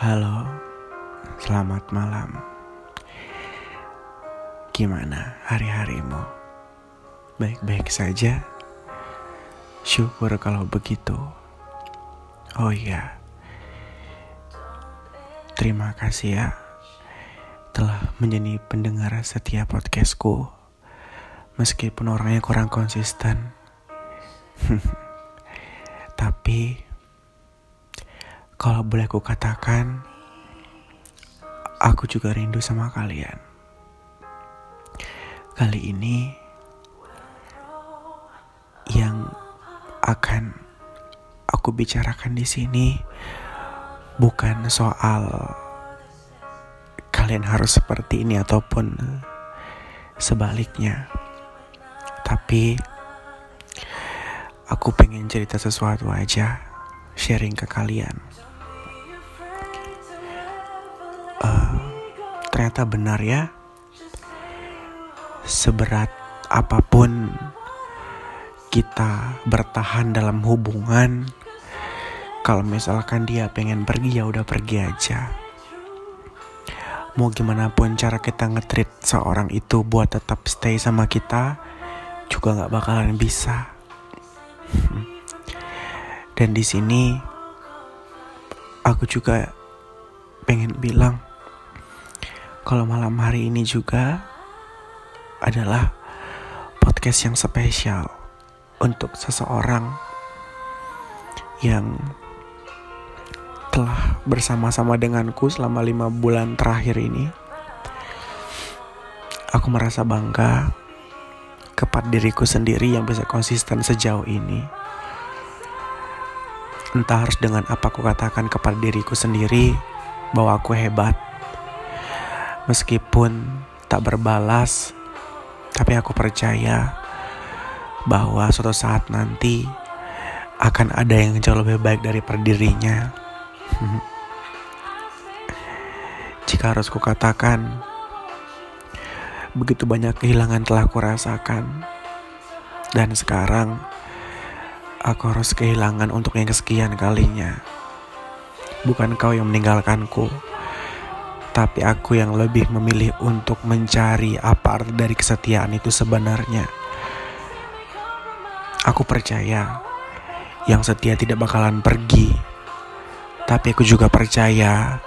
Halo, selamat malam. Gimana hari-harimu? Baik-baik saja? Syukur kalau begitu. Oh iya, terima kasih ya telah menjadi pendengar setiap podcastku. Meskipun orangnya kurang konsisten. Tapi kalau boleh ku katakan, aku juga rindu sama kalian. Kali ini yang akan aku bicarakan di sini bukan soal kalian harus seperti ini ataupun sebaliknya. Tapi aku pengen cerita sesuatu aja, sharing ke kalian. Ternyata benar ya. Seberat apa pun kita bertahan dalam hubungan, kalau misalkan dia pengen pergi ya udah pergi aja. Mau gimana pun cara kita ngetrit seorang itu buat tetap stay sama kita, juga nggak bakalan bisa. Dan di sini aku juga pengen bilang kalau malam hari ini juga adalah podcast yang spesial untuk seseorang yang telah bersama-sama denganku selama lima bulan terakhir ini. Aku merasa bangga kepada diriku sendiri yang bisa konsisten sejauh ini. Entah harus dengan apa aku katakan kepada diriku sendiri bahwa aku hebat Meskipun tak berbalas, tapi aku percaya bahwa suatu saat nanti akan ada yang jauh lebih baik dari dirinya. Jika harus kukatakan, begitu banyak kehilangan telah kurasakan. Dan sekarang, aku harus kehilangan untuk yang kesekian kalinya. Bukan kau yang meninggalkanku tapi aku yang lebih memilih untuk mencari apa arti dari kesetiaan itu sebenarnya. Aku percaya yang setia tidak bakalan pergi, tapi aku juga percaya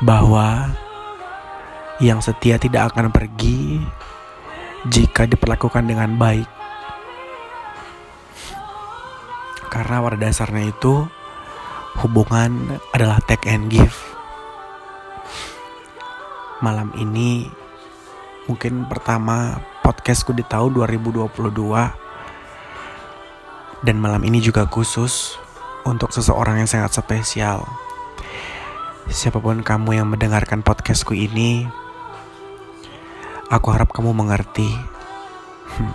bahwa yang setia tidak akan pergi jika diperlakukan dengan baik. Karena pada dasarnya itu hubungan adalah take and give malam ini mungkin pertama podcastku di tahun 2022 dan malam ini juga khusus untuk seseorang yang sangat spesial. Siapa pun kamu yang mendengarkan podcastku ini, aku harap kamu mengerti. Hmm,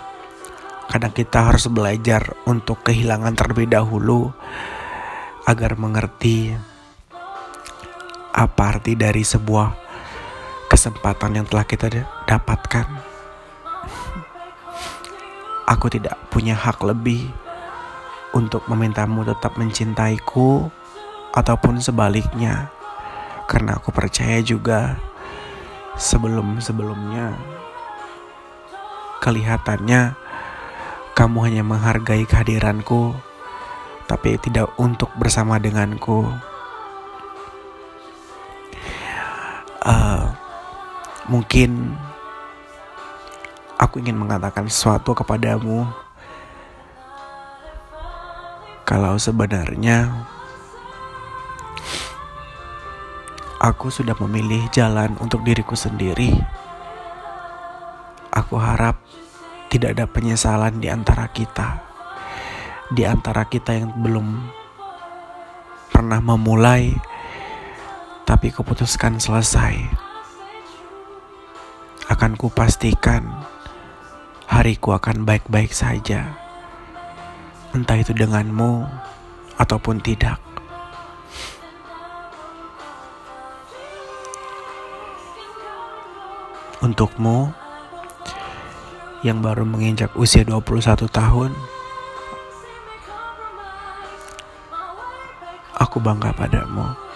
kadang kita harus belajar untuk kehilangan terlebih dahulu agar mengerti apa arti dari sebuah kesempatan yang telah kita dapatkan. Aku tidak punya hak lebih untuk memintamu tetap mencintaiku ataupun sebaliknya. Karena aku percaya juga sebelum-sebelumnya kelihatannya kamu hanya menghargai kehadiranku tapi tidak untuk bersama denganku. Uh, Mungkin aku ingin mengatakan sesuatu kepadamu. Kalau sebenarnya aku sudah memilih jalan untuk diriku sendiri. Aku harap tidak ada penyesalan di antara kita. Di antara kita yang belum pernah memulai, tapi keputuskan selesai akan kupastikan hariku akan baik-baik saja. Entah itu denganmu ataupun tidak. Untukmu yang baru menginjak usia 21 tahun, aku bangga padamu.